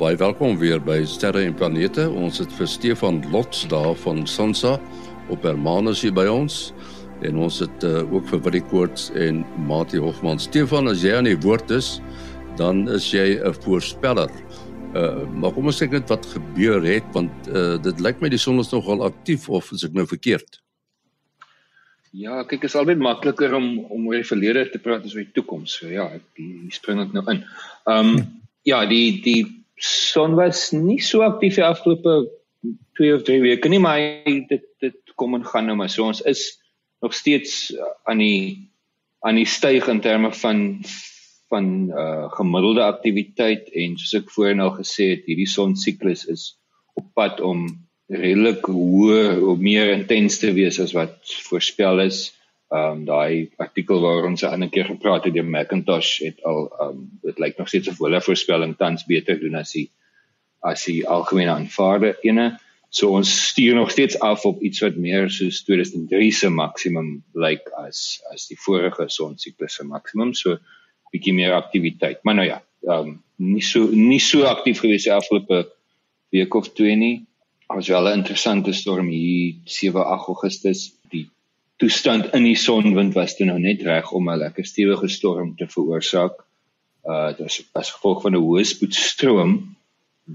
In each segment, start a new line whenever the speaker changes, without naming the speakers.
baie welkom weer by Sterre en Planete. Ons het vir Stefan Lots daar van Sansa op Hermanus hier by ons en ons het uh, ook vir Willie Koorts en Mati Hofman. Stefan, as jy aan die woord is, dan is jy 'n voorspeller. Uh maar kom ons kyk net wat gebeur het want uh dit lyk my die son is nogal aktief of is ek nou verkeerd?
Ja, kyk, is albei makliker om om oor die verlede te praat as oor die toekoms. So ja, ek die spring ek nou in. Ehm um, ja, die die son was nie so aktief die afgelope 2 of 3 weke nie, maar dit dit kom en gaan nou maar. So ons is nog steeds aan die aan die styg in terme van van uh gemiddelde aktiwiteit en soos ek voorheen al gesê het, hierdie son siklus is op pad om redelik hoër of meer intens te wees as wat voorspel is. Um daai artikel waaroor ons 'n ander keer gepraat het, die Macintosh het al um dit lyk nog steeds of hulle voorspelling tans beter doen as die as die algemene aanvaarde ene. So ons stuur nog steeds af op iets wat meer soos 2003 se maksimum lyk as as die vorige son siklus se maksimum. So bietjie meer aktiwiteit. Maar nou ja, ehm um, nie so nie so aktief gewees die afgelope week of twee nie. Ons wel 'n interessante storm hier 7 Augustus. Die toestand in die sonwind was toe nou net reg om 'n lekker stewige storm te veroorsaak. Uh dit was as gevolg van 'n hoë spoedstroom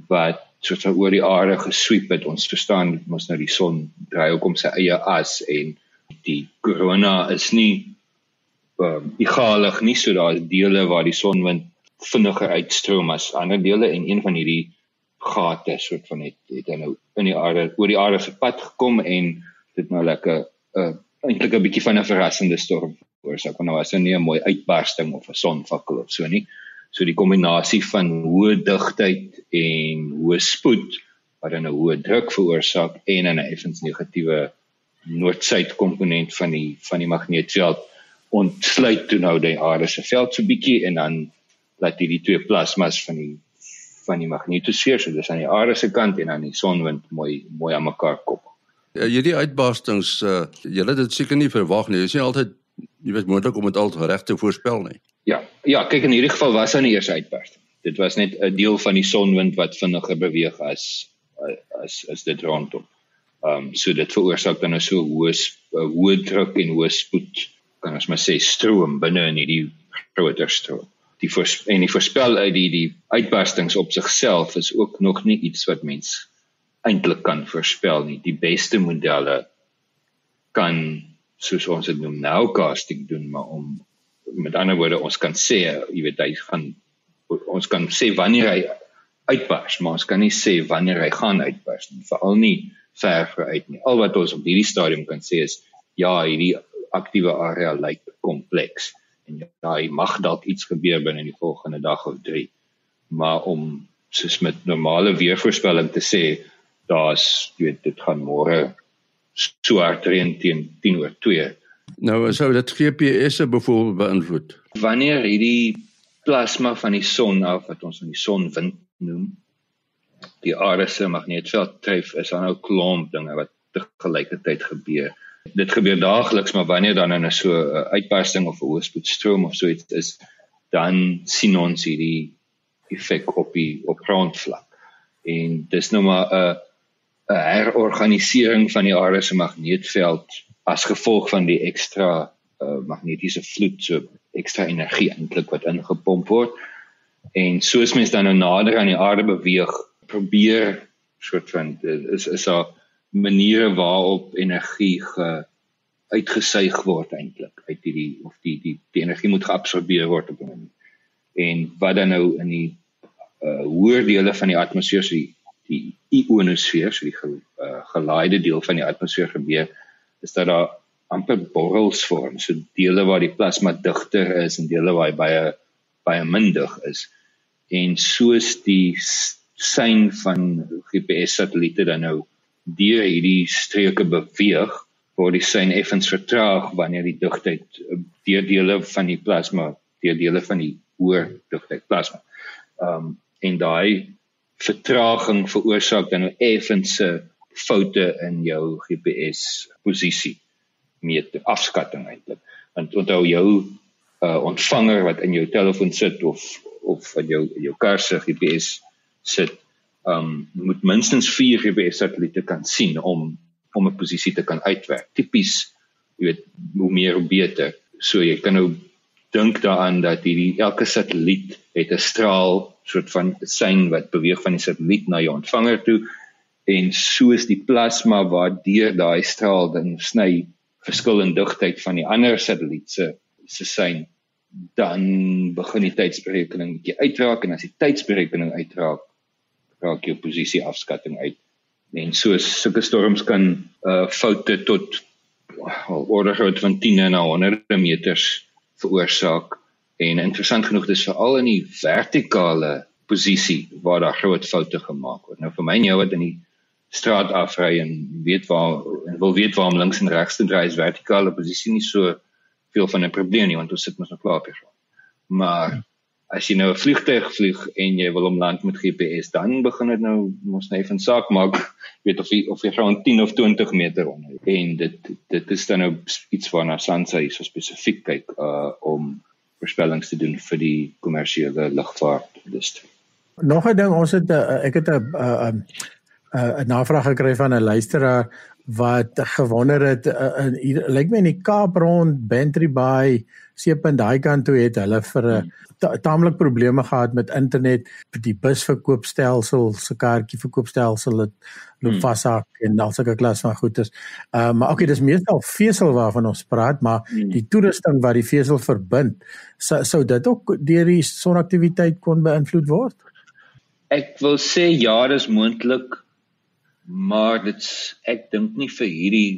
wat soos oor die aarde gesweep het. Ons verstaan mos nou die son draai ook om sy eie as en die korona is nie um, egalig nie so daar's dele waar die sonwind vinniger uitstroom as ander dele en een van hierdie gate soort van het het nou in die aarde oor die aarde se pad gekom en dit nou lekker 'n uh, eintlik 'n bietjie van 'n verrassende storm veroorsaak want nou was dit nie 'n mooi uitbarsting of 'n sonvakkel of so nie so die kombinasie van hoë digtheid en hoë spoed wat dan 'n hoë druk veroorsaak en 'n effens negatiewe noord-suid komponent van die van die magneetveld ontsluit toe nou die aarde se veld so bietjie en dan laat hierdie twee plasmas van die van die magnetosfeer so dis aan die aarde se kant en aan die sonwind mooi mooi aan mekaar koppel.
Ja, hierdie uitbarstings uh julle dit seker nie verwag nie. Dit is nie altyd jy weet moontlik om dit al reg te voorspel nie.
Ja, ja, kyk in hierdie geval was aan die eerste uitbarsting. Dit was net 'n deel van die sonwind wat vinniger beweeg as as as dit rondom. Ehm um, so dit veroorsaak dan nou so hoë hoë druk en hoë spoed kan ons maar sê stroom binne in hierdie groter stroom. Die en die voorspel uit die die uitbarstings op sigself is ook nog nie iets wat mens eintlik kan voorspel nie. Die beste modelle kan soos ons dit noem nowcasting doen maar om met ander woorde ons kan sê jy weet hy gaan ons kan sê wanneer hy uitbars maar ons kan nie sê wanneer hy gaan uitbars nie veral nie ver vooruit nie al wat ons op hierdie stadium kan sê is ja hierdie aktiewe area lyk kompleks en ja, hy mag dalk iets gebeur binne die volgende dag of 3. Maar om soos met normale weervoorspelling te sê daar's jy weet dit gaan môre so hard reën teen 10 oor 2.
Nou sou dit GPS se byvoorbeeld beïnvloed.
Wanneer hierdie plasma van die son af wat ons van die sonwind noem die aarde se magnetveld tref is dan nou klomp dinge wat te gelykertyd gebeur dit gebeur daagliks maar wanneer dan in 'n so 'n uh, uitbarsting of 'n hoëspoedstroom of so iets is dan sien ons hierdie effek op die op grondvlak en dis nou maar 'n 'n herorganisering van die aarde se magneetveld as gevolg van die ekstra uh, magnetiese vloed so ekstra energie eintlik wat ingepomp word en soos mens dan nou nader aan die aarde beweeg probeer soort van is is 'n maniere waarop energie ge uitgesuig word eintlik uit hierdie of die die die energie moet geabsorbeer word op 'n manier. En wat dan nou in die uh hoër dele van die atmosfeer so die die ionosfeer so die ge, uh, gelaaide deel van die atmosfeer gebeur is dat daar amper borrels vorm so dele waar die plasma digter is en dele waar hy baie baie minder is en soos die sein van GPS satelliete dan nou deur hierdie streke beweeg word die sein effens vertraag wanneer die digtheid eh, deur dele van die plasma deur dele van die hoër digtheid plasma. Ehm um, en daai vertraging veroorsaak dan nou effense foute in jou GPS posisie met afskatting eintlik. Want onthou jou uh, ontvanger wat in jou telefoon sit of of in jou jou kar se GPS sit um moet minstens 4 GPS satelliete kan sien om om 'n posisie te kan uitwerk. Tipies, jy weet, hoe meer hoe beter. So jy kan nou dink daaraan dat hierdie elke satelliet het 'n straal soort van sein wat beweeg van die satelliet na jou ontvanger toe en soos die plasma wat deur daai straal dan sny verskil in digtheid van die ander satelliet se se sein dan begin die tydsberekening bietjie uitraak en as die tydsberekening uitraak raak jou posisie afskatting uit. En so sulke storms kan uh foute tot al orde groot van 10 na honderde meters veroorsaak. En interessant genoeg dis veral in die vertikale posisie waar daar groot foute gemaak word. Nou vir my en jou wat in die straat afry en weet waar en wil weet waar om links en regs te draai is vertikale posisie nie so veel van 'n probleem nie want ons sit mos nog klaar op grond. Maar as jy nou 'n vliegtuig vlieg en jy wil hom land met GPS, dan begin dit nou mos net van saak maak, weet of jy of jy gaan 10 of 20 meter onder. En dit dit is dan nou iets waarna SANSA hier so spesifiek kyk uh om voorspellings te doen vir die kommersiële lugvaartindustrie.
Nog 'n ding, ons het uh, ek het 'n 'n 'n navraag gekry van 'n luisteraar wat gewonder het uh, lyk my in die Kaap rond Bantry Bay seepunt daai kant toe het hulle vir 'n ta taamlik probleme gehad met internet die busverkoopstelsel se kaartjie verkoopstelsel het loop hmm. vashak en al sulke klas van goederes. Ehm uh, maar okay dis meestal vesel waarvan ons praat maar hmm. die toerusting wat die vesel verbind sou sou dit ook deur die sonaktiwiteit kon beïnvloed word.
Ek wil sê ja, dis moontlik maar dit ek dink nie vir hierdie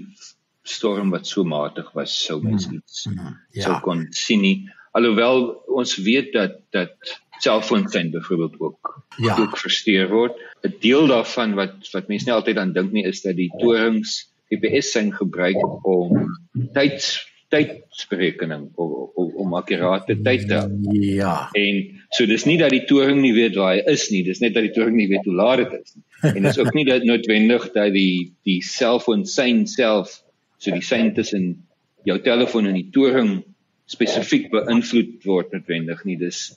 storm wat so matig was sou mens hmm. iets mm, ja. sou kon sien nie alhoewel ons weet dat dat selfoonsein byvoorbeeld ook ja. ook versteur word 'n deel daarvan wat wat mense nie altyd aan dink nie is dat die torings GPS sein gebruik om tyds tydsberekening om om, om akkurate tyd te
ja.
En so dis nie dat die toring nie weet waar hy is nie dis net dat die toring nie weet hoe laat dit is nie. En dit is ook nie dat noodwendig dat die die selfoon sein self so die sein tussen jou telefoon en die toring spesifiek beïnvloed word noodwendig nie. Dis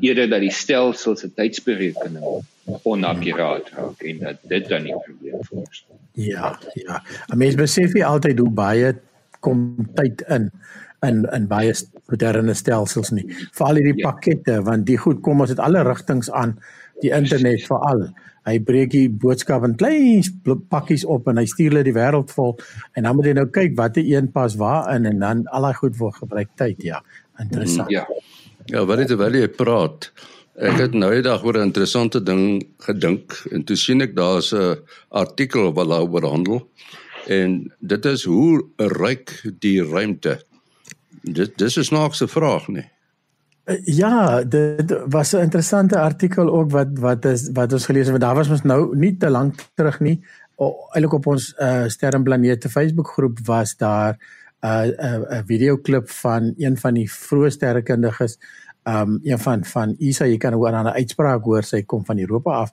eerder dat die stelsel se tydsberekening onakkuraat raak en dat dit dan 'n probleem veroorsaak
ja ja. 'n mens besef nie altyd hoe baie kom tyd in in in baie moderne stelsels nie. Veral hierdie ja. pakkette want die goed kom ons het alle rigtings aan die internet veral hy breek die boodskap in klein pakkies op en hy stuur hulle die wêreld vol. En dan moet jy nou kyk watter een pas waar in en dan al daai goed word gebruik. Tyd ja. Interessant.
Ja.
Ja wat het terwyl jy praat? Ek het nou eendag oor 'n interessante ding gedink en toe sien ek daar's 'n artikel wat daaroor handel en dit is hoe ryk die ruimte? Dit dis 'n snaakse vraag
Eh, ja, dit was 'n interessante artikel ook wat wat is wat ons gelees het. Want daar was ons nou nie te lank terug nie. Eilik op ons uh sterrenplanete Facebook groep was daar 'n uh, 'n uh, 'n videoklip van een van die vroeë sterrekundiges, um een van van Isa, jy kan hoor aan 'n uitspraak hoor sy kom van Europa af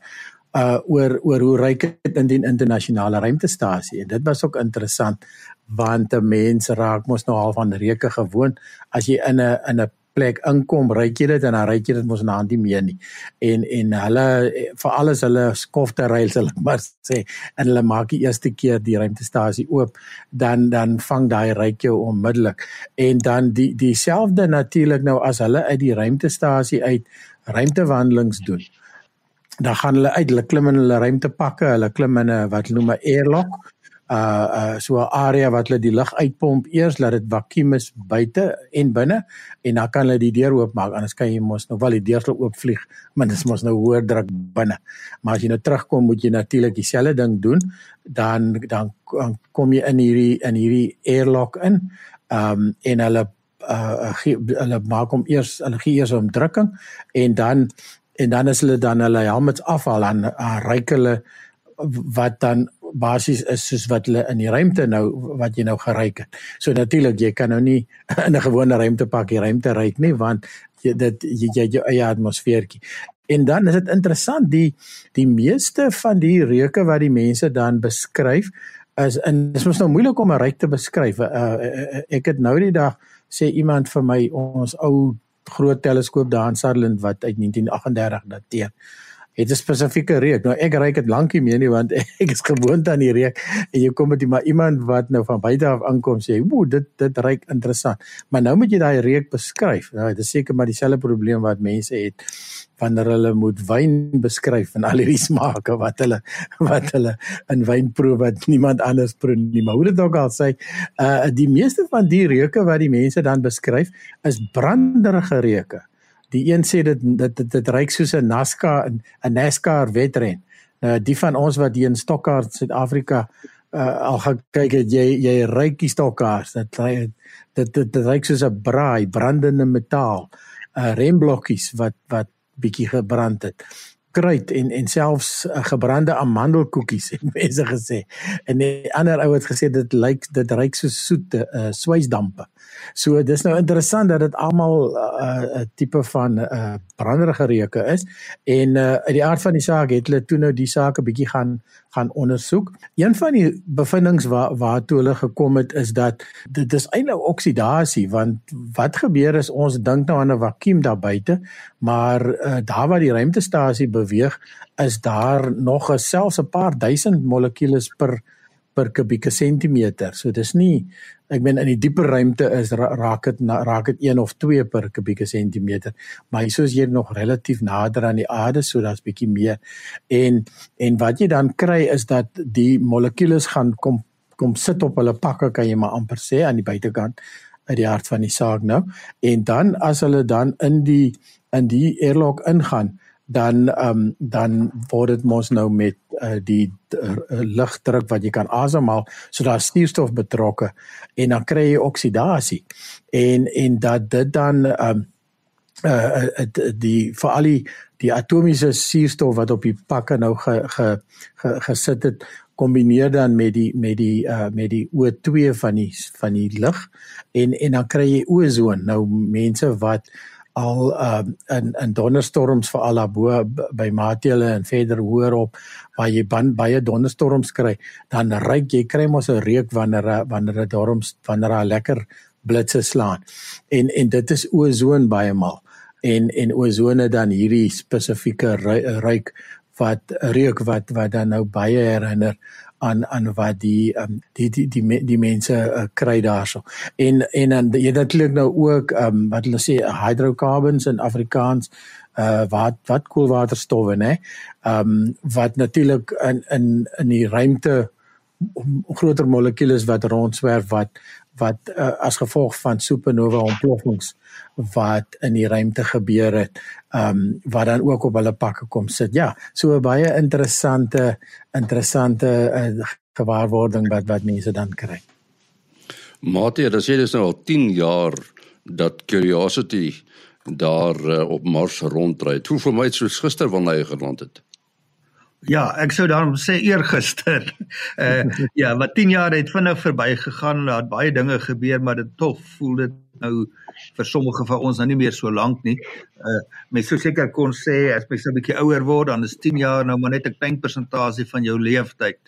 uh oor oor hoe ryk dit in die internasionale ruimtestasie en dit was ook interessant want 'n mens raak mos nou al van reuke gewoond as jy in 'n in 'n plek inkom, ryk jy dit en dan ryk jy dit mos na hand nie meer nie. En en hulle vir alles hulle skofte rails hulle maar sê en hulle maak die eerste keer die ruimtestasie oop, dan dan vang daai ryk jou onmiddellik. En dan die dieselfde natuurlik nou as hulle uit die ruimtestasie uit ruimtewandelings doen. Dan gaan hulle uit, hulle klim in hulle ruimtepakke, hulle klim in 'n wat hulle noem 'n airlock uh uh so 'n area wat hulle die lug uitpomp eers laat dit vakuum is buite en binne en dan kan hulle die deur oopmaak anders kan jy mos nou wel die deur sal oopvlieg maar dit is mos nou hoër druk binne. Maar as jy nou terugkom moet jy natuurlik dieselfde ding doen. Dan dan kom jy in hierdie in hierdie airlock in um en hulle uh gee, hulle maak hom eers hulle gee eers 'n drukking en dan en dan as hulle dan hulle helmets afhaal dan uh, ryk hulle wat dan basies is soos wat hulle in die ruimte nou wat jy nou geryk het. So natuurlik jy kan nou nie in 'n gewone ruimtepak die ruimte ryk nie want jy dit jy jy jou eie atmosfeertjie. En dan is dit interessant die die meeste van die reuke wat die mense dan beskryf is in dis mos nou moeilik om 'n ryk te beskryf. Uh, ek het nou die dag sê iemand vir my ons ou groot teleskoop daar in Sutherland wat uit 1938 dateer het 'n spesifieke reuk. Nou ek ruik dit lankie meer nie want ek is gewoond aan die reuk en jy kom met maar iemand wat nou van buite af aankom sê, "Ooh, dit dit ruik interessant." Maar nou moet jy daai reuk beskryf. Nou dit is seker maar dieselfde probleem wat mense het wanneer hulle moet wyn beskryf en al hierdie smake wat hulle wat hulle in wyn proe wat niemand anders proe nie. Maar hoe dit ook al sê, uh die meeste van die reuke wat die mense dan beskryf is branderige reuke die een sê dit dit dit, dit reik soos 'n NASCAR 'n NASCAR wedren. Nou die van ons wat hier in Stockard Suid-Afrika uh, al gekyk het jy jy reik die Stockard. Dit dit dit, dit reik soos 'n braai, brandende metaal. Uh remblokkies wat wat bietjie gebrand het kruit en en selfs uh, gebrande amandelkoekies het mense gesê. En 'n ander ou het gesê dit lyk dit reuk so soet uh, swysdampe. So dis nou interessant dat dit almal 'n uh, uh, tipe van 'n uh, branderige reuke is en uh, uit die aard van die saak het hulle toe nou die saak 'n bietjie gaan gaan ondersoek. Een van die bevindinge waar waartoe hulle gekom het is dat dit is eintlik oksidasie want wat gebeur is ons dink nou aan 'n vakuum daar buite, maar uh, daar waar die ruimtestasie beweeg, is daar nog selfs 'n paar duisend molekules per per kubieke sentimeter. So dis nie ek meen in die dieper ruimte is raak dit raak dit 1 of 2 per kubieke sentimeter, maar hier is jy nog relatief nader aan die aarde, so daar's bietjie meer. En en wat jy dan kry is dat die molekules gaan kom kom sit op hulle pakke kan jy maar amper sê aan die buitekant uit die hart van die saak nou. En dan as hulle dan in die in die airlock ingaan, dan ehm um, dan word dit mos nou met uh, die uh, lugdruk wat jy kan asemhaal so daar suurstof betrokke en dan kry jy oksidasie. En en dat dit dan ehm um, uh, uh, die vir al die die atomiese suurstof wat op die pakke nou ge, ge, ge, gesit het kombineer dan met die met die uh met die O2 van die van die lug en en dan kry jy ozon nou mense wat al uh, in in donderstorms vir al bo by Matele en verder hoër op waar jy ban, baie donderstorms kry dan ryk jy kry mos 'n reuk wanneer wanneer dit daarom wanneer daar lekker blitse slaan. En en dit is ozon baie maal. En en ozone dan hierdie spesifieke ryk wat reuk wat wat dan nou baie herinner aan aan wat die um, die die die die, die mense uh, kry daarso. En en dan jy natuurlik nou ook um, wat hulle sê hydrocarbons in Afrikaans uh wat wat koelwaterstowwe nê. Ehm um, wat natuurlik in in in die ruimte groter molekules wat rondswerf wat wat uh, as gevolg van supernova ontploffings wat in die ruimte gebeur het, ehm um, wat dan ook op hulle pakke kom sit. Ja, so 'n baie interessante interessante uh, gewaarwording wat wat mense dan kry.
Mate, dit dis nou al 10 jaar dat Curiosity daar uh, op Mars rondry. Hoe vir my soos gister wanneer hy geland het.
Ja, ek sou daarom sê eergister. Uh ja, wat 10 jaar het vinnig verbygegaan, daar het baie dinge gebeur, maar dit tog voel dit nou vir sommige van ons nou nie meer so lank nie. Uh mens sou seker kon sê as mens 'n bietjie ouer word, dan is 10 jaar nou maar net 'n klein persentasie van jou lewenstyd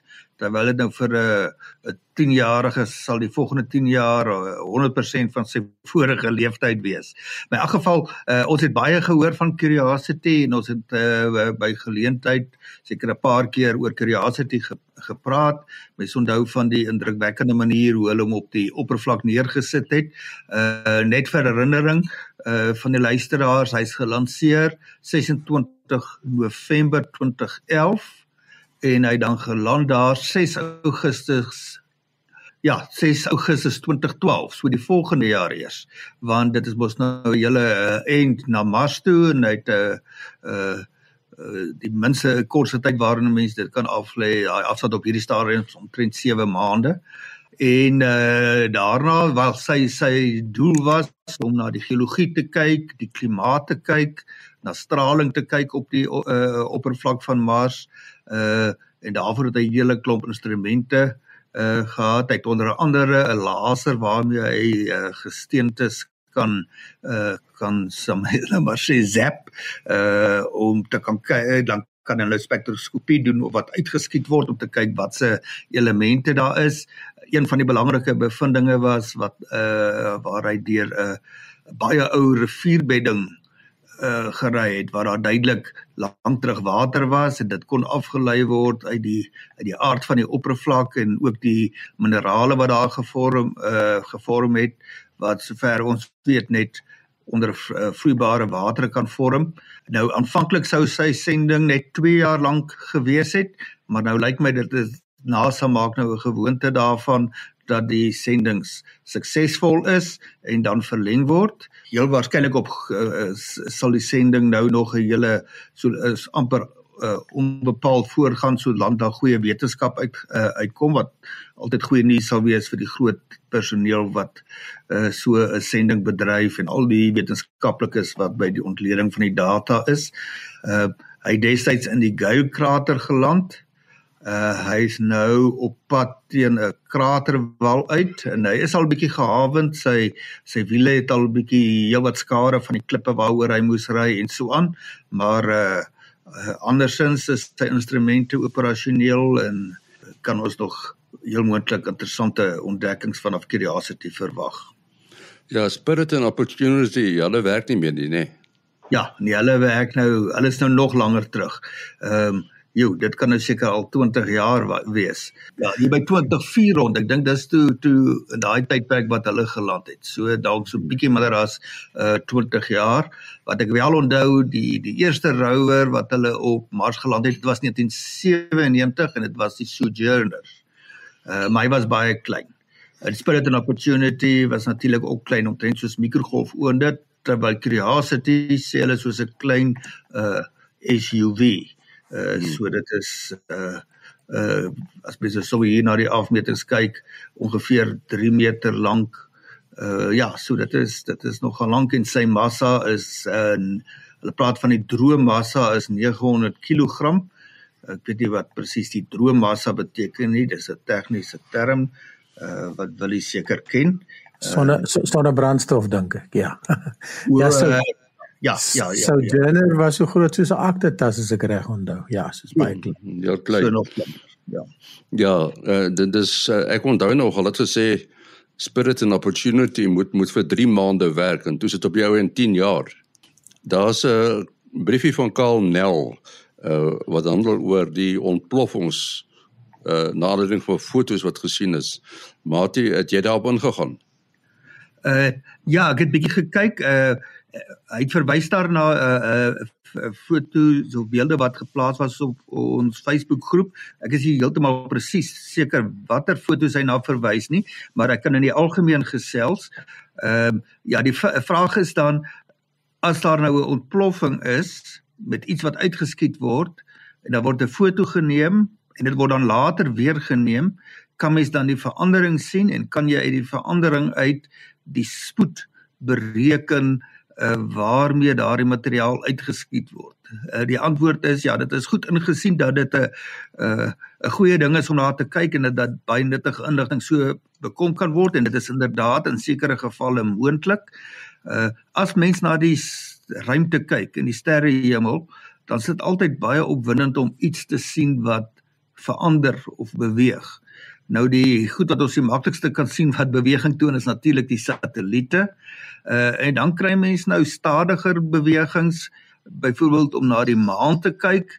terwyl dit nou vir 'n uh, 'n 10-jarige sal die volgende 10 jaar uh, 100% van sy vorige lewenstyd wees. In elk geval, uh, ons het baie gehoor van Curiosity en ons het uh, by geleentheid seker 'n paar keer oor Curiosity ge gepraat. Mens onthou van die indrukwekkende manier hoe hulle hom op die oppervlak neergesit het. Uh net vir herinnering uh van die luisteraars, hy's gelanseer 26 November 2011 en hy dan geland daar 6 Augustus ja 6 Augustus 2012 so die volgende jaar eers want dit is mos nou 'n hele uh, end na Mars toe en hy het 'n uh, uh, die minste kortste tyd waarin mense dit kan aflê daai afstand op hierdie stadium omtrent 7 maande. En uh, daarna wat sy sy doel was om na die geologie te kyk, die klimaat te kyk, na straling te kyk op die uh, oppervlak van Mars uh en daarvoor het hy 'n hele klomp instrumente uh gehad. Hy het onder andere 'n laser waarmee hy uh gesteentes kan uh kan sommer maar sê zap uh om te kan dan kan hulle spektroskopie doen of wat uitgeskiet word om te kyk wat se elemente daar is. Een van die belangrike bevindinge was wat uh waar hy deur 'n uh, baie ou rivierbedding uh gery het waar daar duidelik lank terug water was en dit kon afgelei word uit die uit die aard van die oppervlak en ook die minerale wat daar gevorm uh gevorm het wat sover ons weet net onder uh, vloeibare water kan vorm. Nou aanvanklik sou sy sending net 2 jaar lank gewees het, maar nou lyk my dit is NASA maak nou 'n gewoonte daarvan dat die sendings suksesvol is en dan verleng word. Heel waarskynlik op uh, sal die sending nou nog 'n hele so is amper uh, onbepaald voorgaan solank daar goeie wetenskap uit uh, uitkom wat altyd goeie nuus sal wees vir die groot personeel wat uh, so 'n sending bedryf en al die wetenskaplikes wat by die ontleding van die data is. Uh, hy destyds in die Gale krater geland Uh hy is nou op pad teen 'n kraterwal uit en hy is al bietjie gehavend. Sy sy wiele het al bietjie heelwat skade van die klippe waaroor hy moes ry en so aan. Maar uh, uh andersins is sy instrumente operasioneel en kan ons nog heel moontlik interessante ontdekkings vanaf Curiosity verwag.
Ja, Spirit and Opportunity, hulle werk nie meer nie, nê?
Ja, nee, hulle werk nou, hulle is nou nog langer terug. Ehm um, Jo, dit kan nou seker al 20 jaar wees. Ja, hier by 2004 rond. Ek dink dis toe toe in daai tydperk wat hulle geland het. So dalk so bietjie minder as uh 20 jaar. Wat ek wel onthou, die die eerste rower wat hulle op Mars geland het, dit was 1997 en dit was die Sojourner. Uh my was baie klein. Uh, die Spirit and Opportunity was natuurlik ook klein omtrent soos mikrogolf oonder terwyl Curiosity sê hulle soos 'n klein uh SUV. Uh so dit is uh uh as mens so hier na die afmetings kyk ongeveer 3 meter lank. Uh ja, so dit is dit is nogal lank en sy massa is uh hulle praat van die droommassa is 900 kg. Ek weet nie wat presies die droommassa beteken nie. Dis 'n tegniese term uh wat wil jy seker ken.
Sonne sonne brandstof dink ek. Ja.
ja, so uh, Ja, ja, ja.
Sojourner ja. was so groot soos 'n aktetas as ek reg onthou. Ja, soos baie klein.
Ja, klein. So nog klein. Ja. Ja, uh, dit is uh, ek onthou nog al het gesê Spirit and Opportunity moet moet vir 3 maande werk en toe sit op jou in 10 jaar. Daar's 'n briefie van Karl Nel uh, wat handel oor die ontploffings uh nadering van fotos wat gesien is. Matie, het jy daarop ingegaan?
Uh ja, ek het bietjie gekyk uh hy het verwys daar na 'n uh, uh, uh, foto so beelde wat geplaas was op ons Facebook groep. Ek is nie heeltemal presies seker watter foto's hy na verwys nie, maar ek kan in die algemeen gesels. Ehm uh, ja, die vraag is dan as daar nou 'n ontploffing is met iets wat uitgeskiet word en dan word 'n foto geneem en dit word dan later weer geneem, kan mens dan die verandering sien en kan jy uit die verandering uit die spoed bereken uh, waarmee daardie materiaal uitgeskiet word. Uh, die antwoord is ja, dit is goed ingesien dat dit 'n 'n uh, 'n goeie ding is om na te kyk en dat dat baie nuttige inligting so bekom kan word en dit is inderdaad in sekere gevalle moontlik. Uh as mens na die ruimte kyk in die sterrehemel, dan is dit altyd baie opwindend om iets te sien wat verander of beweeg. Nou die goed wat ons die maklikste kan sien wat beweging toon is natuurlik die satelliete. Uh en dan kry mens nou stadiger bewegings byvoorbeeld om na die maan te kyk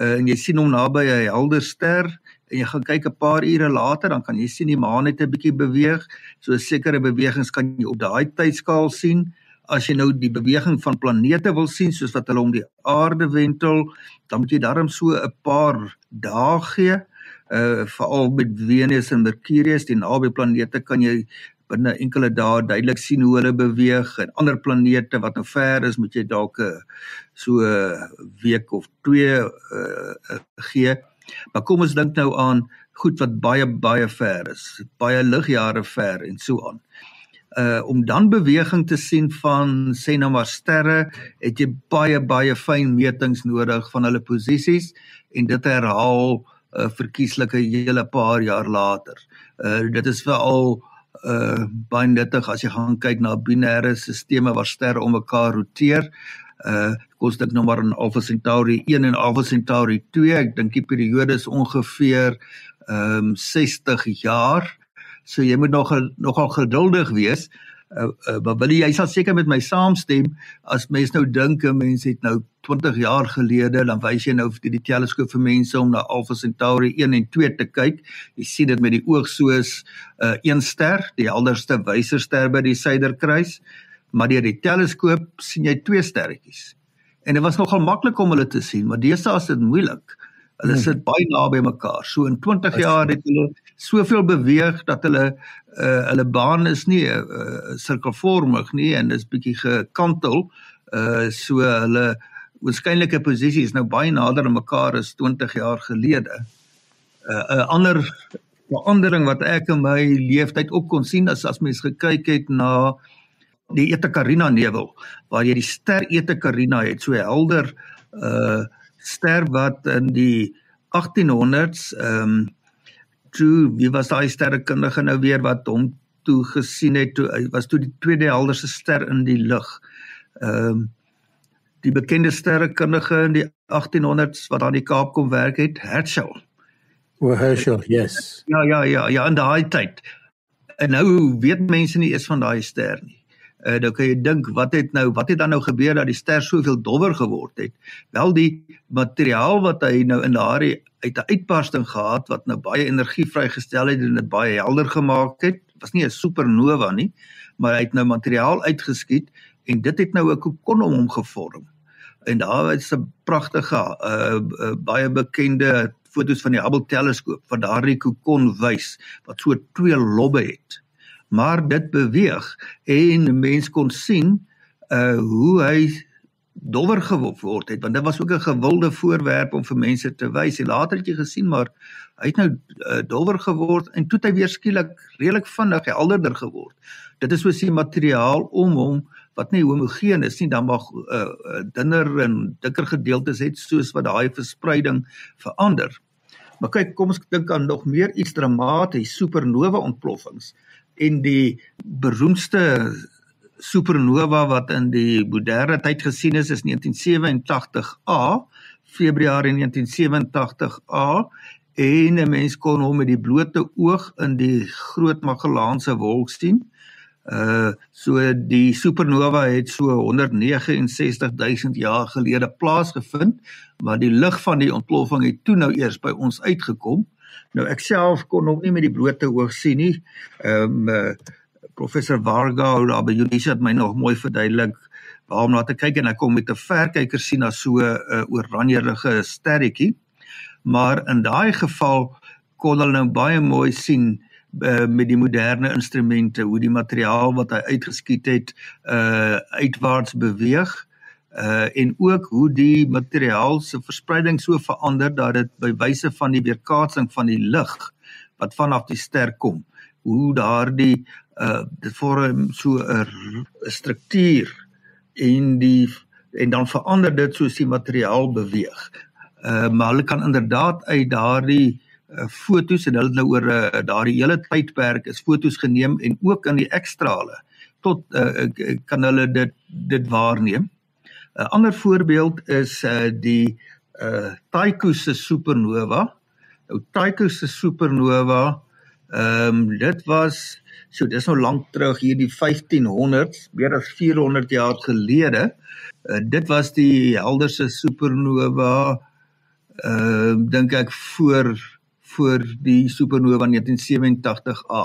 uh, en jy sien hom naby 'n helder ster en jy gaan kyk 'n paar ure later dan kan jy sien die maan het 'n bietjie beweeg. So sekere bewegings kan jy op daai tydskaal sien. As jy nou die beweging van planete wil sien soos wat hulle om die aarde wentel, dan moet jy darm so 'n paar dae gee uh veral met Venus en Mercurius, die naby planete kan jy binne enkele dae duidelik sien hoe hulle beweeg en ander planete wat nou ver is, moet jy dalk uh, so 'n uh, week of 2 uh, uh gee. Maar kom ons dink nou aan goed wat baie baie ver is, baie ligjare ver en so aan. Uh om dan beweging te sien van sê nou maar sterre, het jy baie baie fyn metings nodig van hulle posisies en dit herhaal uh, verkieslike hele paar jaar later. Uh dit is veral uh baie nuttig as jy gaan kyk na binêre stelsels waar sterre om mekaar roteer. Uh kos dit nou maar in Alpha Centauri 1 en Alpha Centauri 2. Ek dink die periode is ongeveer ehm um, 60 jaar. So jy moet nog nogal geduldig wees. uh, uh, maar wil jy sal seker met my saamstem as mens nou dink 'n mens het nou 20 jaar gelede dan wys jy nou vir die teleskoop vir mense om na Alpha Centauri 1 en 2 te kyk. Jy sien dit met die oog soos 'n uh, een ster, die helderste wyserster by die suiderkruis, maar deur die teleskoop sien jy twee sterretjies. En dit was nogal maklik om hulle te sien, maar deesdae is dit moeilik. Hulle hmm. sit baie naby mekaar. So in 20 jaar het hulle soveel beweeg dat hulle uh hulle baan is nie 'n uh, sirkelvormig nie en is bietjie gekantel. Uh so hulle waarskynlike posisie is nou baie nader aan mekaar as 20 jaar gelede. Uh 'n ander verandering wat ek in my lewenstyd ook kon sien as as mens gekyk het na die Eta Carina nevel waar jy die ster Eta Carina het so helder uh ster wat in die 1800s ehm um, toe wie was daai sterrekundige nou weer wat hom toe gesien het toe hy was toe die tweede helderste ster in die lug. Ehm um, die bekende sterrekundige in die 1800s wat aan die Kaap kom werk het, Herschel.
O Herschel, yes.
Ja ja ja, ja in daai tyd. En nou weet mense nie eens van daai ster nie. Uh, dan kan jy dink wat het nou wat het dan nou gebeur dat die ster soveel dowwer geword het? Wel die materiaal wat hy nou in daardie uit 'n uitbarsting gehad wat nou baie energie vrygestel het en dit baie helder gemaak het, was nie 'n supernova nie, maar hy het nou materiaal uitgeskiet en dit het nou 'n kokon om hom gevorm. En daar is 'n pragtige uh, uh, baie bekende foto's van die Hubble teleskoop wat daardie kokon wys wat so twee lobbe het maar dit beweeg en mense kon sien uh hoe hy dowwer geword het want dit was ook 'n gewilde voorwerp om vir mense te wys. En later het jy gesien maar hy het nou uh, dowwer geword en toe het hy weer skielik redelik vinnig helderder geword. Dit is soos die materiaal om hom wat nie homogeen is nie dan mag uh, dunner en dikker gedeeltes het soos wat daai verspreiding verander. Maar kyk kom ons dink aan nog meer iets dramaties supernova ontploffings en die beroemdste supernova wat in die moderne tyd gesien is is 1987A Februarie 1987A en 'n mens kon hom met die blote oog in die Groot Magellaanse wolk sien. Uh so die supernova het so 169000 jaar gelede plaasgevind, maar die lig van die ontploffing het toe nou eers by ons uitgekom. Nou ek self kon hom nie met die blote oog sien nie. Ehm um, uh, professor Varga ou daar by Unisa het my nog mooi verduidelik waarom na te kyk en ek kom met 'n verkyker sien as so 'n uh, oranjerige sterretjie. Maar in daai geval kon hulle nou baie mooi sien uh, met die moderne instrumente hoe die materiaal wat hy uitgeskiet het uh uitwaarts beweeg uh en ook hoe die materiaal se verspreiding so verander dat dit by wyse van die weerkaatsing van die lig wat vanaf die ster kom hoe daardie uh dit vorm so 'n struktuur en die en dan verander dit soos die materiaal beweeg. Uh maar hulle kan inderdaad uit daardie uh, fotos en hulle nou oor uh, daardie hele tydperk is fotos geneem en ook in die ekstrale tot uh, kan hulle dit dit waarneem. 'n ander voorbeeld is uh die uh Tycho se supernova. Nou Tycho se supernova, ehm um, dit was so dis nou lank terug hier die 1500s, meer as 400 jaar gelede. Uh, dit was die helderste supernova ehm uh, dink ek voor voor die supernova 1987A.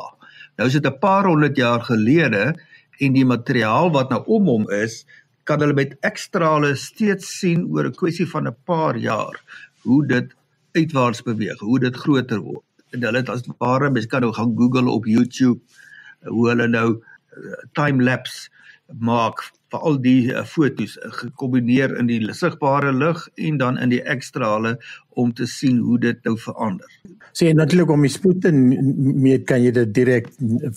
Nou is dit 'n paar honderd jaar gelede en die materiaal wat nou om hom is, kan hulle met ekstrale steeds sien oor 'n kwessie van 'n paar jaar hoe dit uitwaarts beweeg, hoe dit groter word. En hulle het as ware, mens kan nou gaan Google op YouTube hoe hulle nou uh, time lapse maak vir al die uh, fotos uh, gekombineer in die sigbare lig en dan in die ekstrale om te sien hoe dit nou verander.
Sê so, natuurlik om die spoed en meer kan jy dit direk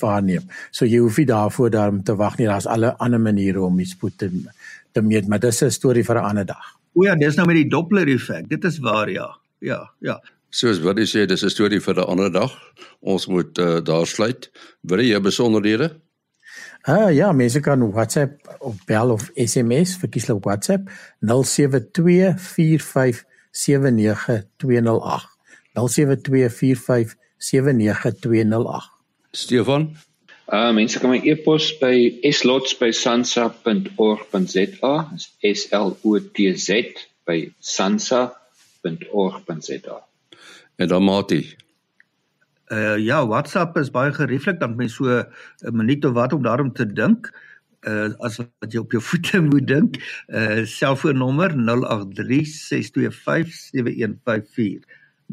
waarneem. So jy hoef nie daarvoor daarom te wag nie. Daar's alle ander maniere om die spoed te te meet, maar dis 'n storie vir 'n ander dag.
O ja, dis nou met die Doppler effek. Dit is waar ja. Ja, ja.
Soos wat jy sê, dis 'n storie vir 'n ander dag. Ons moet uh, daar sluit. Wil jy besonderhede?
Ah ja, mense kan WhatsApp of bel of SMS vir kieslik WhatsApp 0724579208. 0724579208.
Stefan
Uh mense kan my e-pos by slots@sansa.org.za. S L O T Z by sansa.org.za.
En dan Mati.
Uh ja, WhatsApp is baie gerieflik dan mens so 'n minuut of wat om daarom te dink. Uh as wat jy op jou voete moet dink. Uh selfoonnommer 0836257154. 0836257154.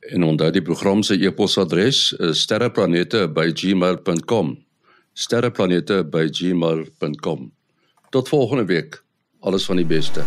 En onthou die program se e-posadres is sterreplanete@gmail.com. sterreplanete@gmail.com. Tot volgende week. Alles van die beste.